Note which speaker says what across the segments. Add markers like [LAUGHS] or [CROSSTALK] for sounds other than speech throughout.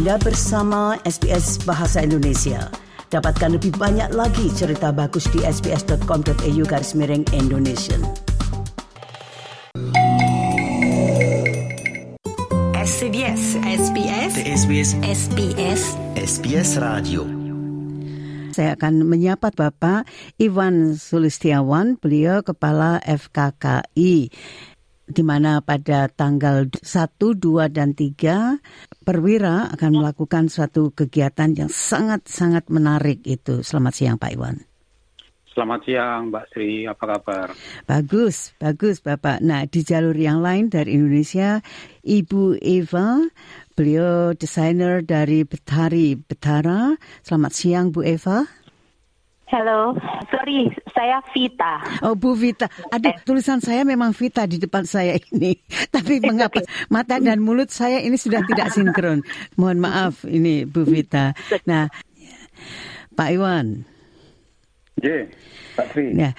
Speaker 1: Anda bersama SBS Bahasa Indonesia. Dapatkan lebih banyak lagi cerita bagus di sbs.com.au garis miring Indonesia.
Speaker 2: SBS SBS
Speaker 3: SBS
Speaker 2: SBS
Speaker 3: SBS Radio
Speaker 4: Saya akan menyapa Bapak Iwan Sulistiawan, beliau Kepala FKKI di mana pada tanggal 1, 2, dan 3 perwira akan melakukan suatu kegiatan yang sangat-sangat menarik itu. Selamat siang Pak Iwan.
Speaker 5: Selamat siang Mbak Sri, apa kabar?
Speaker 4: Bagus, bagus Bapak. Nah di jalur yang lain dari Indonesia, Ibu Eva, beliau desainer dari Betari Betara. Selamat siang Bu Eva.
Speaker 6: Halo, sorry, saya Vita.
Speaker 4: Oh Bu Vita, aduh tulisan saya memang Vita di depan saya ini. [LAUGHS] Tapi mengapa mata dan mulut saya ini sudah tidak sinkron. [LAUGHS] Mohon maaf ini Bu Vita. Nah, Pak Iwan.
Speaker 5: J, Pak Sri.
Speaker 4: Ya.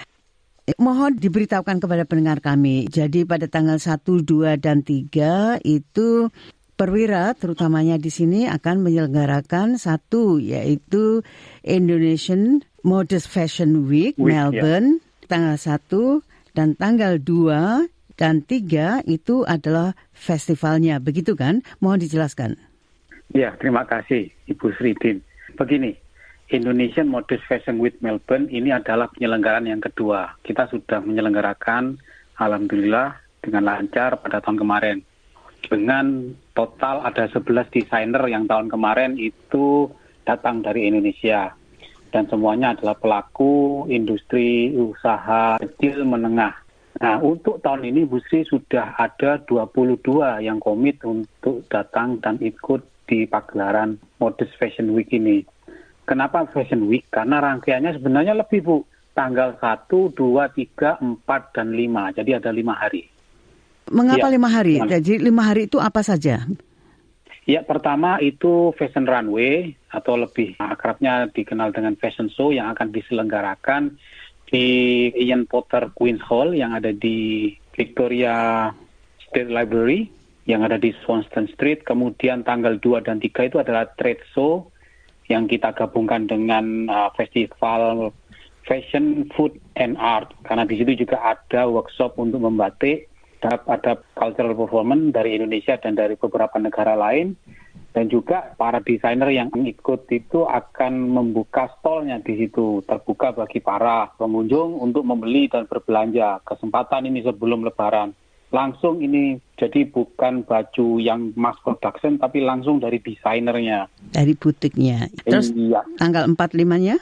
Speaker 4: Mohon diberitahukan kepada pendengar kami. Jadi pada tanggal 1, 2, dan 3 itu perwira terutamanya di sini akan menyelenggarakan satu yaitu Indonesian Modest Fashion Week,
Speaker 5: Week,
Speaker 4: Melbourne tanggal 1 dan tanggal 2 dan 3 itu adalah festivalnya. Begitu kan? Mohon dijelaskan.
Speaker 5: Ya, terima kasih Ibu Sridin. Begini, Indonesian Modest Fashion Week Melbourne ini adalah penyelenggaraan yang kedua. Kita sudah menyelenggarakan, Alhamdulillah, dengan lancar pada tahun kemarin. Dengan total ada 11 desainer yang tahun kemarin itu datang dari Indonesia. Dan semuanya adalah pelaku industri usaha kecil menengah. Nah, untuk tahun ini Bu Sri sudah ada 22 yang komit untuk datang dan ikut di pagelaran Modest Fashion Week ini. Kenapa Fashion Week? Karena rangkaiannya sebenarnya lebih, Bu. Tanggal 1, 2, 3, 4, dan 5. Jadi ada lima hari.
Speaker 4: Mengapa
Speaker 5: Ya,
Speaker 4: lima hari?
Speaker 5: gimana?
Speaker 4: Jadi lima hari itu apa saja?
Speaker 5: Ya, pertama itu Fashion Runway atau lebih akrabnya dikenal dengan Fashion Show yang akan diselenggarakan di Ian Potter Queen's Hall yang ada di Victoria State Library yang ada di Swanston Street. Kemudian tanggal 2 dan 3 itu adalah trade show yang kita gabungkan dengan uh, festival fashion, food, and art. Karena di situ juga ada workshop untuk membatik, ada, ada cultural performance dari Indonesia dan dari beberapa negara lain. Dan juga para desainer yang ikut itu akan membuka stolnya di situ, terbuka bagi para pengunjung untuk membeli dan berbelanja. Kesempatan ini sebelum lebaran. Langsung ini jadi bukan baju yang mass production, tapi langsung dari desainernya.
Speaker 4: Dari butiknya. Terus
Speaker 5: Iya.
Speaker 4: tanggal 4 limanya?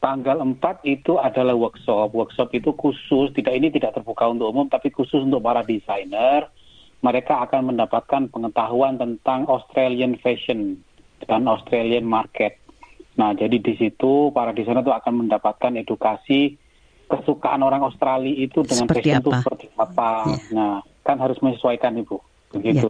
Speaker 5: Tanggal 4 itu adalah workshop. Workshop itu khusus, tidak ini tidak terbuka untuk umum, tapi khusus untuk para desainer. Mereka akan mendapatkan pengetahuan tentang Australian fashion dan Australian market. Nah, jadi di situ para desainer itu akan mendapatkan edukasi kesukaan orang Australia itu dengan
Speaker 4: Seperti
Speaker 5: fashion itu seperti apa.
Speaker 4: Ya.
Speaker 5: Nah, kan harus menyesuaikan Ibu. Begitu.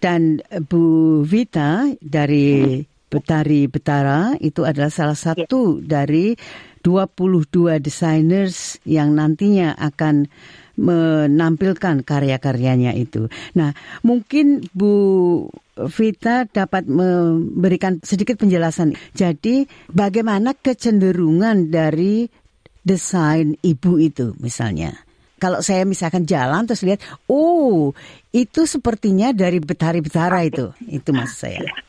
Speaker 4: Dan eh, Bu Vita dari Betari Betara itu adalah salah satu dari 22 designers yang nantinya akan menampilkan karya-karyanya itu. Nah, mungkin Bu Vita dapat memberikan sedikit penjelasan. Jadi, bagaimana kecenderungan dari desain ibu itu misalnya? Kalau saya misalkan jalan terus lihat, oh itu sepertinya dari Betari Betara itu, itu maksud saya. [LAUGHS]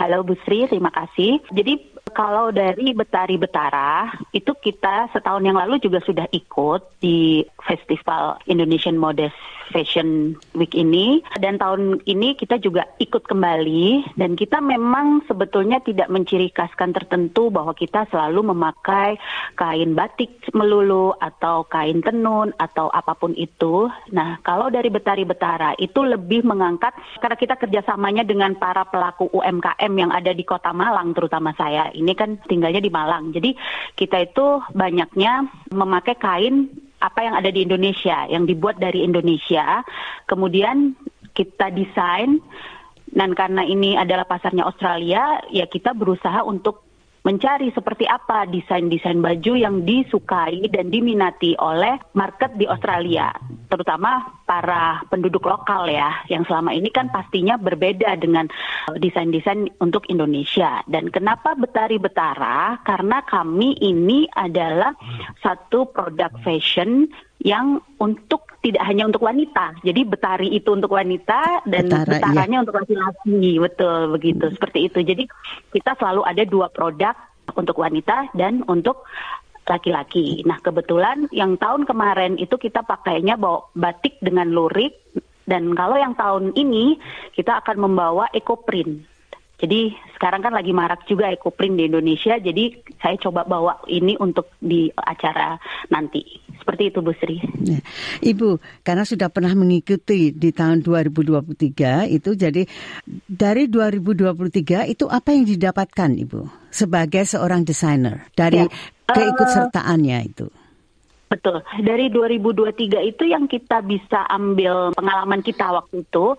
Speaker 6: Halo Bu Sri, terima kasih. Jadi kalau dari Betari Betara, itu kita setahun yang lalu juga sudah ikut di Festival Indonesian Modest Fashion Week ini. Dan tahun ini kita juga ikut kembali. Dan kita memang sebetulnya tidak menciri khaskan tertentu bahwa kita selalu memakai kain batik melulu atau kain tenun atau apa pun itu. Nah, kalau dari Betari Betara itu lebih mengangkat karena kita kerjasamanya dengan para pelaku UMKM yang ada di Kota Malang, terutama saya. Ini kan tinggalnya di Malang. Jadi kita itu banyaknya memakai kain apa yang ada di Indonesia, yang dibuat dari Indonesia. Kemudian kita desain dan karena ini adalah pasarnya Australia, ya kita berusaha untuk mencari seperti apa desain-desain baju yang disukai dan diminati oleh market di Australia, terutama para penduduk lokal ya, yang selama ini kan pastinya berbeda dengan uh, desain-desain untuk Indonesia. Dan kenapa Betari Betara? Karena kami ini adalah satu produk fashion yang untuk tidak hanya untuk wanita. Jadi betari itu untuk wanita dan
Speaker 4: Betara,
Speaker 6: betaranya untuk laki-laki. Betul begitu.
Speaker 4: Hmm.
Speaker 6: Seperti itu. Jadi kita selalu ada dua produk untuk wanita dan untuk laki-laki. Nah, kebetulan yang tahun kemarin itu kita pakainya bawa batik dengan lurik dan kalau yang tahun ini kita akan membawa eco print. Jadi sekarang kan lagi marak juga ekoprint di Indonesia, jadi saya coba bawa ini untuk di acara nanti. Seperti itu Bu Sri.
Speaker 4: Ya. Ibu, karena sudah pernah mengikuti di tahun 2023 itu jadi dari 2023 itu apa yang didapatkan Ibu sebagai seorang desainer dari
Speaker 6: Ya.
Speaker 4: keikutsertaannya itu?
Speaker 6: Betul. Dari 2023 itu yang kita bisa ambil pengalaman kita waktu itu.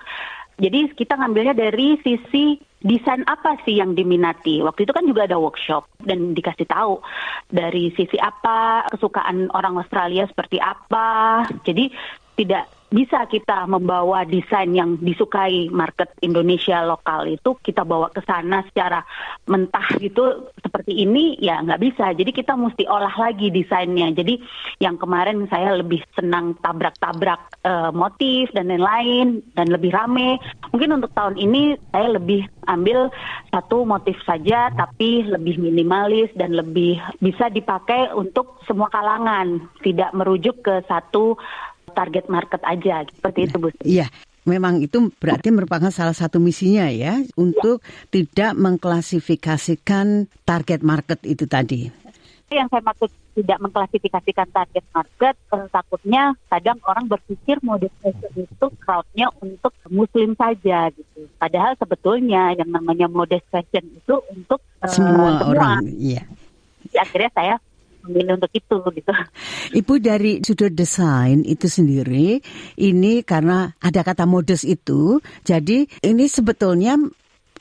Speaker 6: Jadi kita ngambilnya dari sisi desain apa sih yang diminati. Waktu itu kan juga ada workshop dan dikasih tahu dari sisi apa kesukaan orang Australia seperti apa. Jadi tidak bisa kita membawa desain yang disukai market Indonesia lokal itu kita bawa ke sana secara mentah gitu seperti ini ya nggak bisa. Jadi kita mesti olah lagi desainnya. Jadi yang kemarin saya lebih senang tabrak-tabrak eh, motif dan lain-lain dan lebih rame. Mungkin untuk tahun ini saya lebih ambil satu motif saja tapi lebih minimalis dan lebih bisa dipakai untuk semua kalangan, tidak merujuk ke satu target market aja seperti itu Bu.
Speaker 4: Iya, memang itu berarti merupakan salah satu misinya ya untuk tidak mengklasifikasikan target market itu tadi.
Speaker 6: Yang saya maksud tidak mengklasifikasikan target market, eh, takutnya kadang orang berpikir mode fashion itu crowdnya untuk muslim saja gitu. Padahal sebetulnya yang namanya mode fashion itu untuk eh,
Speaker 4: Semua orang, iya.
Speaker 6: Ya, akhirnya saya memilih untuk itu gitu.
Speaker 4: Ibu dari sudut desain itu sendiri, ini karena ada kata modus itu, jadi ini sebetulnya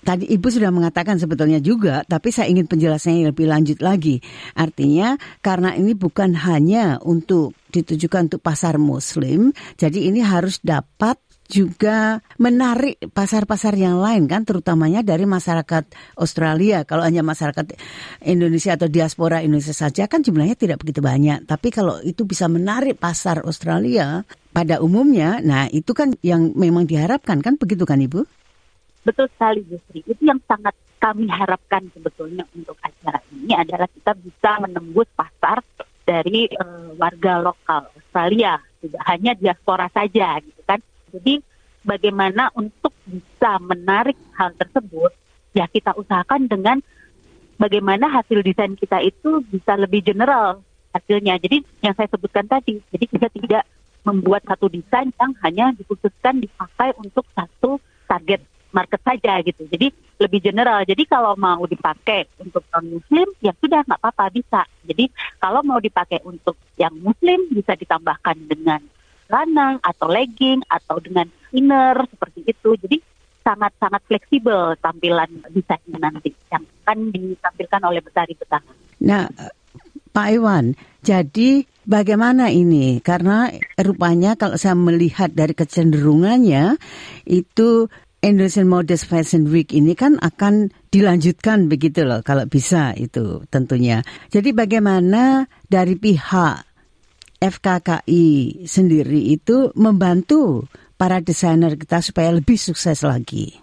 Speaker 4: tadi Ibu sudah mengatakan sebetulnya juga, tapi saya ingin penjelasannya lebih lanjut lagi. Artinya karena ini bukan hanya untuk ditujukan untuk pasar Muslim, jadi ini harus dapat juga menarik pasar-pasar yang lain kan terutamanya dari masyarakat Australia kalau hanya masyarakat Indonesia atau diaspora Indonesia saja kan jumlahnya tidak begitu banyak tapi kalau itu bisa menarik pasar Australia pada umumnya nah itu kan yang memang diharapkan kan begitu kan Ibu
Speaker 6: Betul sekali Bu Sri. Itu yang sangat kami harapkan sebetulnya untuk acara ini adalah kita bisa menembus pasar dari eh, warga lokal Australia, tidak hanya diaspora saja gitu kan. Jadi bagaimana untuk bisa menarik hal tersebut, ya kita usahakan dengan bagaimana hasil desain kita itu bisa lebih general hasilnya. Jadi yang saya sebutkan tadi, jadi kita tidak membuat satu desain yang hanya dikhususkan dipakai untuk satu target market saja gitu. Jadi lebih general. Jadi kalau mau dipakai untuk non muslim ya sudah nggak apa-apa bisa. Jadi kalau mau dipakai untuk yang muslim bisa ditambahkan dengan lanang atau legging atau dengan inner seperti itu. Jadi sangat-sangat fleksibel tampilan desainnya nanti yang akan ditampilkan oleh Betari Betara.
Speaker 4: Nah, Pak Iwan, jadi bagaimana ini? Karena rupanya kalau saya melihat dari kecenderungannya itu Indonesian Modest Fashion Week ini kan akan dilanjutkan begitu loh kalau bisa itu tentunya. Jadi bagaimana dari pihak FKKI sendiri itu membantu para desainer kita supaya lebih sukses lagi?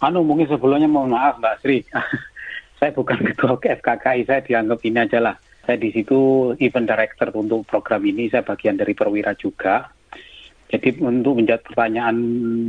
Speaker 5: Anu mungkin sebelumnya mohon maaf Mbak Sri, [LAUGHS] saya bukan ketua FKKI, saya dianggap ini aja lah. Saya di situ event director untuk program ini, saya bagian dari perwira juga. Jadi untuk menjawab pertanyaan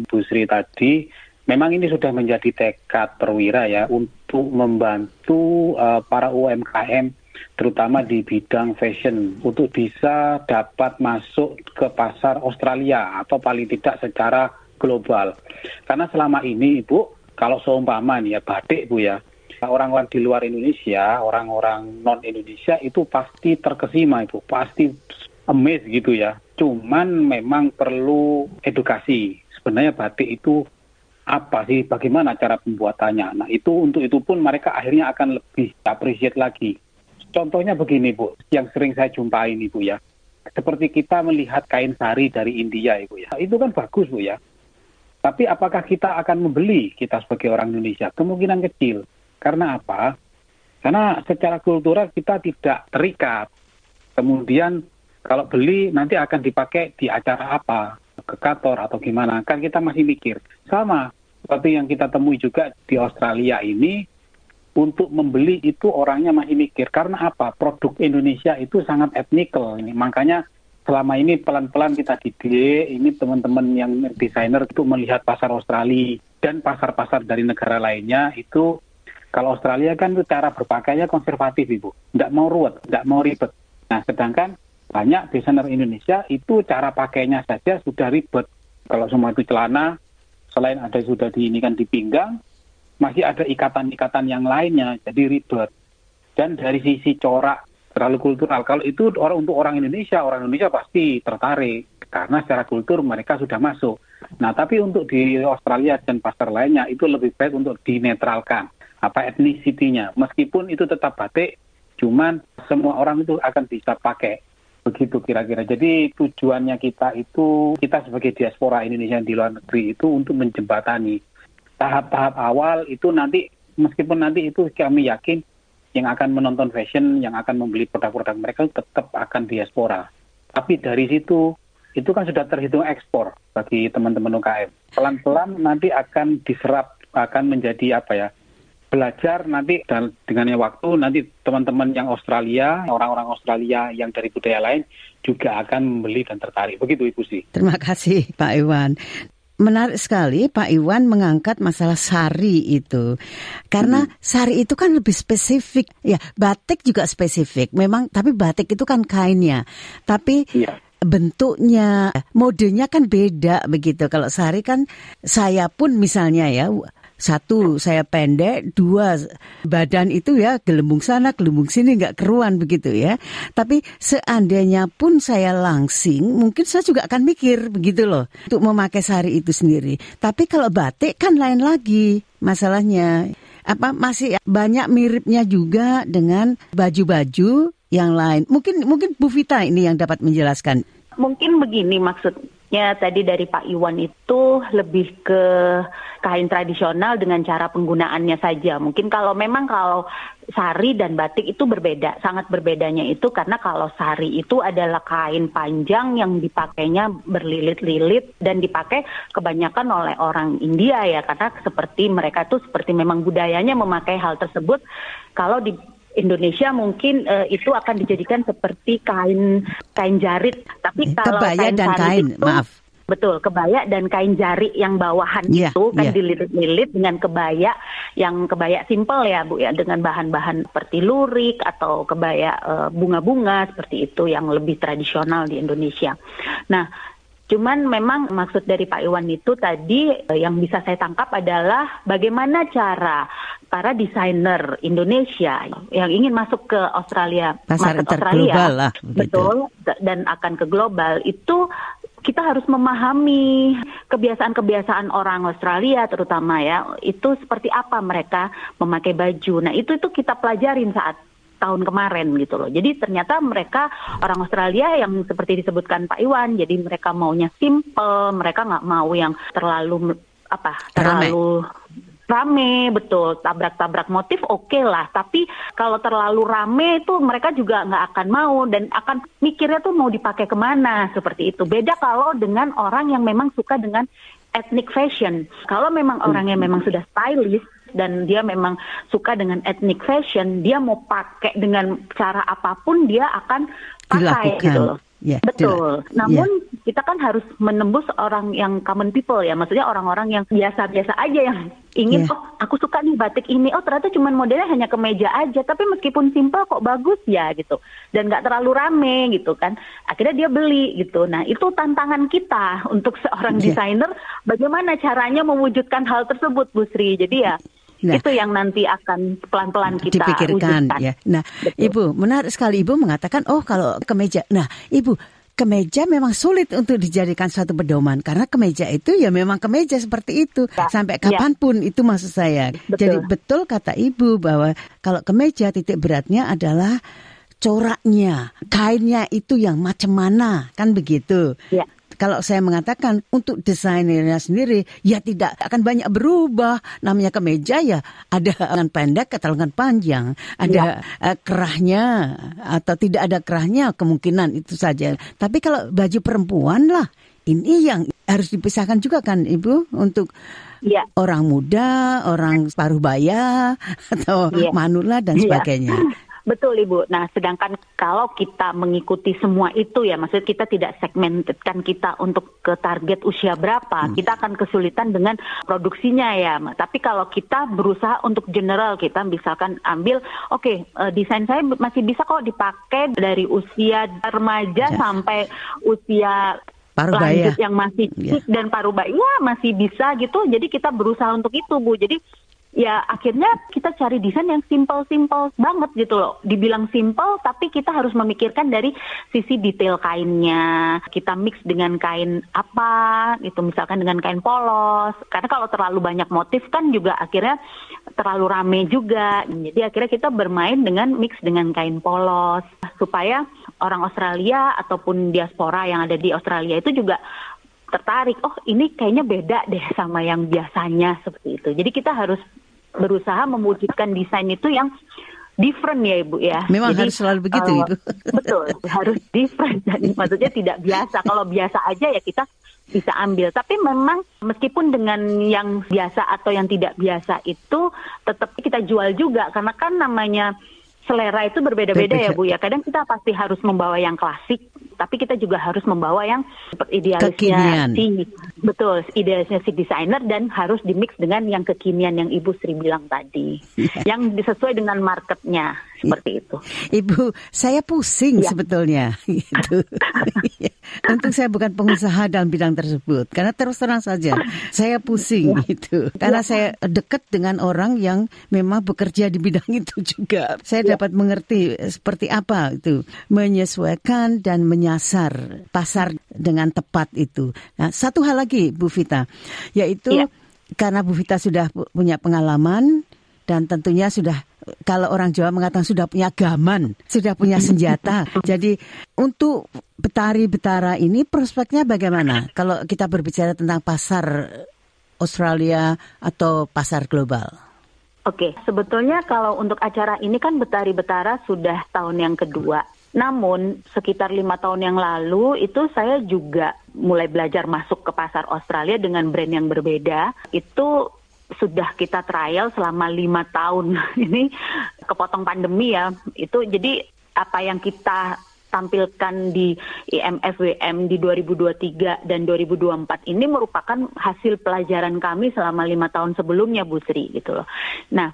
Speaker 5: Bu Sri tadi, memang ini sudah menjadi tekad perwira ya untuk membantu uh, para UMKM terutama di bidang fashion untuk bisa dapat masuk ke pasar Australia atau paling tidak secara global. Karena selama ini Ibu, kalau seumpama nih ya batik Bu ya, orang-orang di luar Indonesia, orang-orang non Indonesia itu pasti terkesima Ibu, pasti amazed gitu ya. Cuman memang perlu edukasi. Sebenarnya batik itu apa sih, bagaimana cara pembuatannya. Nah itu untuk itu pun mereka akhirnya akan lebih appreciate lagi. Contohnya begini Bu, yang sering saya jumpai ini Bu ya. Seperti kita melihat kain sari dari India Ibu ya. Itu kan bagus Bu ya. Tapi apakah kita akan membeli kita sebagai orang Indonesia? Kemungkinan kecil. Karena apa? Karena secara kultural kita tidak terikat. Kemudian kalau beli nanti akan dipakai di acara apa? Ke kantor atau gimana? Kan kita masih mikir. Sama seperti yang kita temui juga di Australia ini, untuk membeli itu orangnya masih mikir. Karena apa? Produk Indonesia itu sangat etnikal. Ini makanya selama ini pelan-pelan kita didik, ini teman-teman yang desainer itu melihat pasar Australia dan pasar-pasar dari negara lainnya itu kalau Australia kan itu cara berpakainya konservatif ibu, tidak mau ruwet, tidak mau ribet. Nah sedangkan banyak desainer Indonesia itu cara pakainya saja sudah ribet. Kalau semua itu celana, selain ada sudah di ini kan di pinggang, masih ada ikatan-ikatan yang lainnya, jadi ribet. Dan dari sisi corak terlalu kultural. Kalau itu orang untuk orang Indonesia, orang Indonesia pasti tertarik karena secara kultur mereka sudah masuk. Nah, tapi untuk di Australia dan pasar lainnya itu lebih baik untuk dinetralkan apa etnisitinya. Meskipun itu tetap batik, cuman semua orang itu akan bisa pakai. Begitu kira-kira. Jadi tujuannya kita itu, kita sebagai diaspora Indonesia di luar negeri itu untuk menjembatani tahap-tahap awal itu nanti, meskipun nanti itu kami yakin yang akan menonton fashion, yang akan membeli produk-produk mereka tetap akan diaspora. Tapi dari situ itu kan sudah terhitung ekspor bagi teman-teman UKM. Pelan-pelan nanti akan diserap, akan menjadi apa ya? Belajar nanti dan dengannya waktu nanti teman-teman yang Australia, orang-orang Australia yang dari budaya lain juga akan membeli dan tertarik. Begitu Ibu sih.
Speaker 4: Terima kasih Pak Iwan. Menarik sekali Pak Iwan mengangkat masalah sari itu. Karena hmm. sari itu kan lebih spesifik. Ya, batik juga spesifik. Memang tapi batik itu kan kainnya. Tapi ya bentuknya, modenya kan beda begitu. Kalau sari kan saya pun misalnya ya satu saya pendek, dua badan itu ya gelembung sana, gelembung sini nggak keruan begitu ya. Tapi seandainya pun saya langsing, mungkin saya juga akan mikir begitu loh untuk memakai sari itu sendiri. Tapi kalau batik kan lain lagi masalahnya. Apa masih banyak miripnya juga dengan baju-baju yang lain. Mungkin mungkin Bu Vita ini yang dapat menjelaskan.
Speaker 6: Mungkin begini maksud Ya tadi dari Pak Iwan itu lebih ke kain tradisional dengan cara penggunaannya saja. Mungkin kalau memang kalau sari dan batik itu berbeda, sangat berbedanya itu karena kalau sari itu adalah kain panjang yang dipakainya berlilit-lilit dan dipakai kebanyakan oleh orang India ya karena seperti mereka tuh seperti memang budayanya memakai hal tersebut. Kalau di Indonesia mungkin uh, itu akan dijadikan seperti kain kain jarit. Tapi kalau
Speaker 4: kebaya
Speaker 6: kain
Speaker 4: dan kain,
Speaker 6: itu,
Speaker 4: maaf.
Speaker 6: Betul, kebaya dan kain jari yang bawahan yeah, itu kan yeah. dililit-lilit dengan kebaya yang kebaya simpel ya Bu ya dengan bahan-bahan seperti lurik atau kebaya uh, bunga-bunga seperti itu yang lebih tradisional di Indonesia. Nah, Cuman memang maksud dari Pak Iwan itu tadi eh, yang bisa saya tangkap adalah bagaimana cara para desainer Indonesia yang ingin masuk ke Australia,
Speaker 4: pasar Australia, lah,
Speaker 6: betul, dan akan ke global itu kita harus memahami kebiasaan-kebiasaan orang Australia terutama ya itu seperti apa mereka memakai baju. Nah itu itu kita pelajarin saat tahun kemarin gitu loh. Jadi ternyata mereka orang Australia yang seperti disebutkan Pak Iwan, jadi mereka maunya simple, mereka nggak mau yang terlalu apa terlalu rame betul. Tabrak-tabrak motif oke okay lah tapi kalau terlalu rame itu mereka juga nggak akan mau dan akan mikirnya tuh mau dipakai ke mana seperti itu. Beda kalau dengan orang yang memang suka dengan ethnic fashion. Kalau memang orang yang memang sudah stylish dan dia memang suka dengan ethnic fashion, dia mau pakai dengan cara apa pun dia akan pakai
Speaker 4: Dilakukan.
Speaker 6: gitu loh.
Speaker 4: Yeah,
Speaker 6: Betul. Yeah. Namun kita kan harus menembus orang yang common people ya, maksudnya orang-orang yang biasa-biasa aja yang ingin yeah. oh aku suka nih batik ini, oh ternyata cuma modelnya hanya kemeja aja, tapi meskipun simple kok bagus ya gitu, dan nggak terlalu rame gitu kan, akhirnya dia beli gitu. Nah itu tantangan kita untuk seorang yeah. desainer, bagaimana caranya mewujudkan hal tersebut, Bu Sri. Jadi ya Nah, itu yang nanti akan pelan-pelan kita
Speaker 4: dipikirkan
Speaker 6: wujudkan.
Speaker 4: ya. Nah, Betul. Ibu, menarik sekali Ibu mengatakan oh kalau kemeja. Nah, Ibu kemeja memang sulit untuk dijadikan suatu pedoman karena kemeja itu ya memang kemeja seperti itu
Speaker 6: Ya,
Speaker 4: sampai
Speaker 6: ya.
Speaker 4: kapan pun itu maksud saya.
Speaker 6: Betul.
Speaker 4: Jadi betul kata ibu bahwa kalau kemeja titik beratnya adalah coraknya, kainnya itu yang macam mana kan begitu.
Speaker 6: Ya.
Speaker 4: Kalau saya mengatakan untuk desainernya sendiri, ya tidak akan banyak berubah. Namanya kemeja ya ada lengan pendek atau lengan panjang, ada eh, kerahnya atau tidak ada kerahnya kemungkinan itu saja. Tapi kalau baju perempuan lah, ini yang harus dipisahkan juga kan Ibu untuk
Speaker 6: Ya.
Speaker 4: orang muda, orang separuh baya [LAUGHS] atau
Speaker 6: Iya.
Speaker 4: manula dan
Speaker 6: Iya.
Speaker 4: sebagainya.
Speaker 6: Betul Ibu. Nah, sedangkan kalau kita mengikuti semua itu ya, maksudnya kita tidak segmentedkan kita untuk ke target usia berapa, kita akan kesulitan dengan produksinya ya. Tapi kalau kita berusaha untuk general, kita misalkan ambil, oke, eh, desain saya masih bisa kok dipakai dari usia remaja
Speaker 4: Ya.
Speaker 6: sampai usia
Speaker 4: Paruh
Speaker 6: lanjut yang masih fit dan paruh baya ya masih bisa gitu. Jadi kita berusaha untuk itu Bu. Jadi ya akhirnya kita cari desain yang simple-simple banget gitu loh. Dibilang simple tapi kita harus memikirkan dari sisi detail kainnya. Kita mix dengan kain apa gitu misalkan dengan kain polos. Karena kalau terlalu banyak motif kan juga akhirnya terlalu rame juga. Jadi akhirnya kita bermain dengan mix dengan kain polos supaya orang Australia ataupun diaspora yang ada di Australia itu juga tertarik. Oh, ini kayaknya beda deh sama yang biasanya seperti itu. Jadi kita harus berusaha mewujudkan desain itu yang different ya Ibu ya.
Speaker 4: Memang
Speaker 6: Jadi,
Speaker 4: harus selalu begitu,
Speaker 6: eh,
Speaker 4: Ibu. [LAUGHS]
Speaker 6: Betul, harus different. [LAUGHS] Jadi maksudnya tidak biasa. Kalau biasa aja ya kita bisa ambil. Tapi memang meskipun dengan yang biasa atau yang tidak biasa itu tetap kita jual juga karena kan namanya selera itu berbeda-beda ya Bu ya. Kadang kita pasti harus membawa yang klasik, tapi kita juga harus membawa yang idealisnya
Speaker 4: Kekinian.
Speaker 6: si betul idealisnya si desainer dan harus dimix dengan yang kekinian yang Ibu Sri bilang tadi, [LAUGHS] yang sesuai dengan marketnya seperti itu.
Speaker 4: Ibu, saya pusing
Speaker 6: Ya.
Speaker 4: sebetulnya [LAUGHS] gitu. [LAUGHS] Untuk saya bukan pengusaha dalam bidang tersebut karena terus terang saja saya pusing gitu. Karena saya dekat dengan orang yang memang bekerja di bidang itu juga. Saya dapat mengerti seperti apa itu menyesuaikan dan menyasar pasar dengan tepat itu. Nah, satu hal lagi Bu Vita, yaitu
Speaker 6: Ya.
Speaker 4: karena Bu Vita sudah pu- punya pengalaman dan tentunya sudah kalau orang Jawa mengatakan sudah punya gaman, sudah punya senjata. [LAUGHS] Jadi untuk Betari Betara ini prospeknya bagaimana? Kalau kita berbicara tentang pasar Australia atau pasar global.
Speaker 6: Oke, sebetulnya kalau untuk acara ini kan Betari Betara sudah tahun yang kedua. Namun sekitar lima tahun yang lalu itu saya juga mulai belajar masuk ke pasar Australia dengan brand yang berbeda. Itu sudah kita trial selama lima tahun. [LAUGHS] Ini kepotong pandemi ya. Itu jadi apa yang kita tampilkan di IMFWM di 2023 dan 2024 ini merupakan hasil pelajaran kami selama lima tahun sebelumnya Bu Sri gitu loh. Nah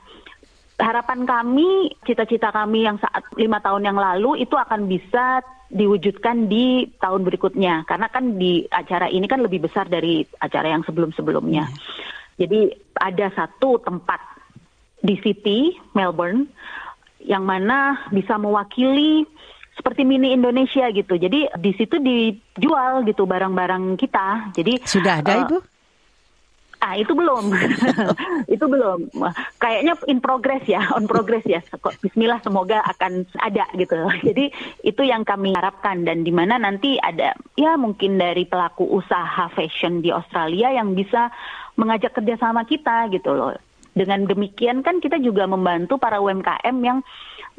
Speaker 6: harapan kami, cita-cita kami yang saat lima tahun yang lalu itu akan bisa diwujudkan di tahun berikutnya karena kan di acara ini kan lebih besar dari acara yang sebelum-sebelumnya. Jadi ada satu tempat di City Melbourne yang mana bisa mewakili seperti mini Indonesia gitu. Jadi di situ dijual gitu barang-barang kita. Jadi
Speaker 4: Sudah ada
Speaker 6: eh,
Speaker 4: Ibu?
Speaker 6: Ah itu belum, [LAUGHS] itu belum. Kayaknya in progress ya, on progress ya. Bismillah semoga akan ada gitu. Jadi itu yang kami harapkan dan di mana nanti ada ya mungkin dari pelaku usaha fashion di Australia yang bisa mengajak kerjasama kita gitu loh. Dengan demikian kan kita juga membantu para UMKM yang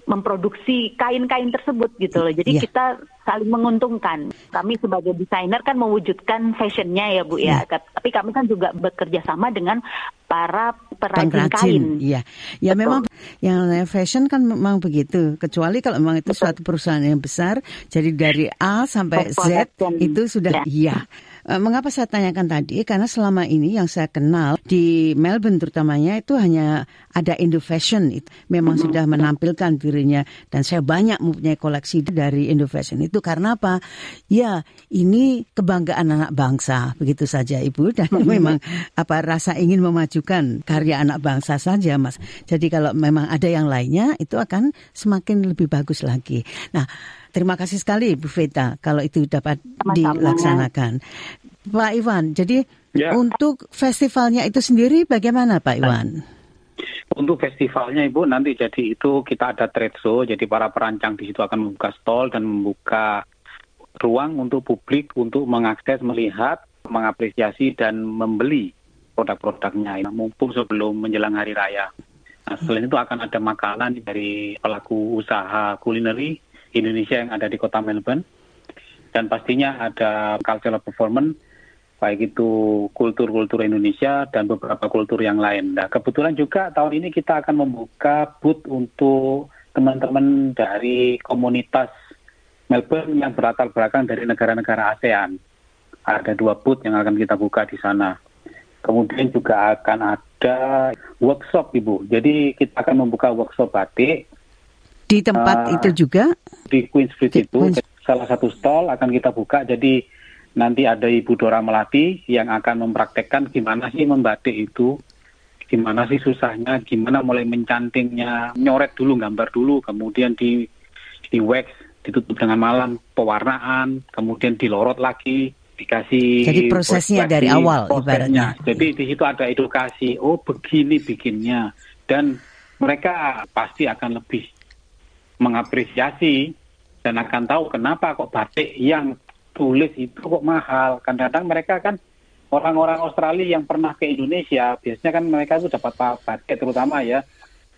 Speaker 6: memproduksi kain-kain tersebut gitu loh. Jadi
Speaker 4: Iya.
Speaker 6: kita saling menguntungkan. Kami sebagai desainer kan mewujudkan fashionnya ya Bu ya. Tapi kami kan juga bekerja sama dengan para perajin kain.
Speaker 4: Iya. Ya
Speaker 6: Betul.
Speaker 4: memang yang namanya fashion kan memang begitu. Kecuali kalau memang itu
Speaker 6: Betul.
Speaker 4: suatu perusahaan yang besar, jadi dari A sampai Z itu sudah
Speaker 6: Ya.
Speaker 4: iya. Eh, Mengapa saya tanyakan tadi? Karena selama ini yang saya kenal di Melbourne terutamanya itu hanya ada Indo Fashion. Itu memang sudah menampilkan dirinya dan saya banyak mempunyai koleksi dari Indo Fashion itu karena apa? Ya, ini kebanggaan anak bangsa begitu saja Ibu [LAUGHS] dan memang apa rasa ingin memajukan karya anak bangsa saja Mas. Jadi kalau memang ada yang lainnya itu akan semakin lebih bagus lagi. Nah, terima kasih sekali Bu Veta kalau itu dapat
Speaker 6: Sama-sama.
Speaker 4: dilaksanakan. Pak Iwan, jadi
Speaker 5: Ya.
Speaker 4: untuk festivalnya itu sendiri bagaimana Pak Iwan?
Speaker 5: Untuk festivalnya Ibu nanti jadi itu kita ada trade show, jadi para perancang di situ akan membuka stall dan membuka ruang untuk publik untuk mengakses, melihat, mengapresiasi dan membeli produk-produknya mumpung sebelum menjelang hari raya. Nah, selain itu akan ada makanan dari pelaku usaha kulineri Indonesia yang ada di kota Melbourne dan pastinya ada cultural performance baik itu kultur-kultur Indonesia dan beberapa kultur yang lain. Nah, kebetulan juga tahun ini kita akan membuka booth untuk teman-teman dari komunitas Melbourne yang berlatar belakang dari negara-negara ASEAN. Ada dua booth yang akan kita buka di sana. Kemudian juga akan ada workshop, Ibu. Jadi kita akan membuka workshop batik
Speaker 4: Di tempat
Speaker 5: Ah.
Speaker 4: itu juga?
Speaker 5: di Queen Street
Speaker 4: Di
Speaker 5: itu
Speaker 4: Queen-
Speaker 5: salah satu stall akan kita buka jadi nanti ada Ibu Dora Melati yang akan mempraktekkan gimana sih membatik itu gimana sih susahnya gimana mulai mencantingnya nyoret dulu gambar dulu kemudian di di wax ditutup dengan malam pewarnaan kemudian dilorot lagi dikasih
Speaker 4: Jadi prosesnya dari awal
Speaker 5: prosesnya.
Speaker 4: ibaratnya.
Speaker 5: jadi di situ ada edukasi oh begini bikinnya dan mereka pasti akan lebih mengapresiasi dan akan tahu kenapa kok batik yang tulis itu kok mahal. Kadang-kadang mereka kan orang-orang Australia yang pernah ke Indonesia, biasanya kan mereka itu dapat pa- batik terutama ya.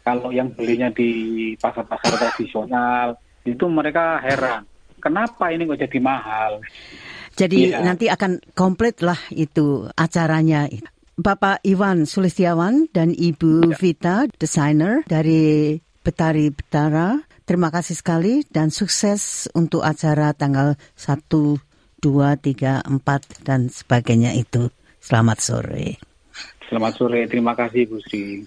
Speaker 5: Kalau yang belinya di pasar-pasar tradisional, itu mereka heran. Kenapa ini kok jadi mahal?
Speaker 4: Jadi
Speaker 5: Iya.
Speaker 4: nanti akan komplit lah itu acaranya. Bapak Iwan Sulistiawan dan Ibu Vita, desainer dari Betari Betara. Terima kasih sekali dan sukses untuk acara tanggal 1, 2, 3, 4 dan sebagainya itu. Selamat sore.
Speaker 5: Selamat sore, terima kasih Bu Sri.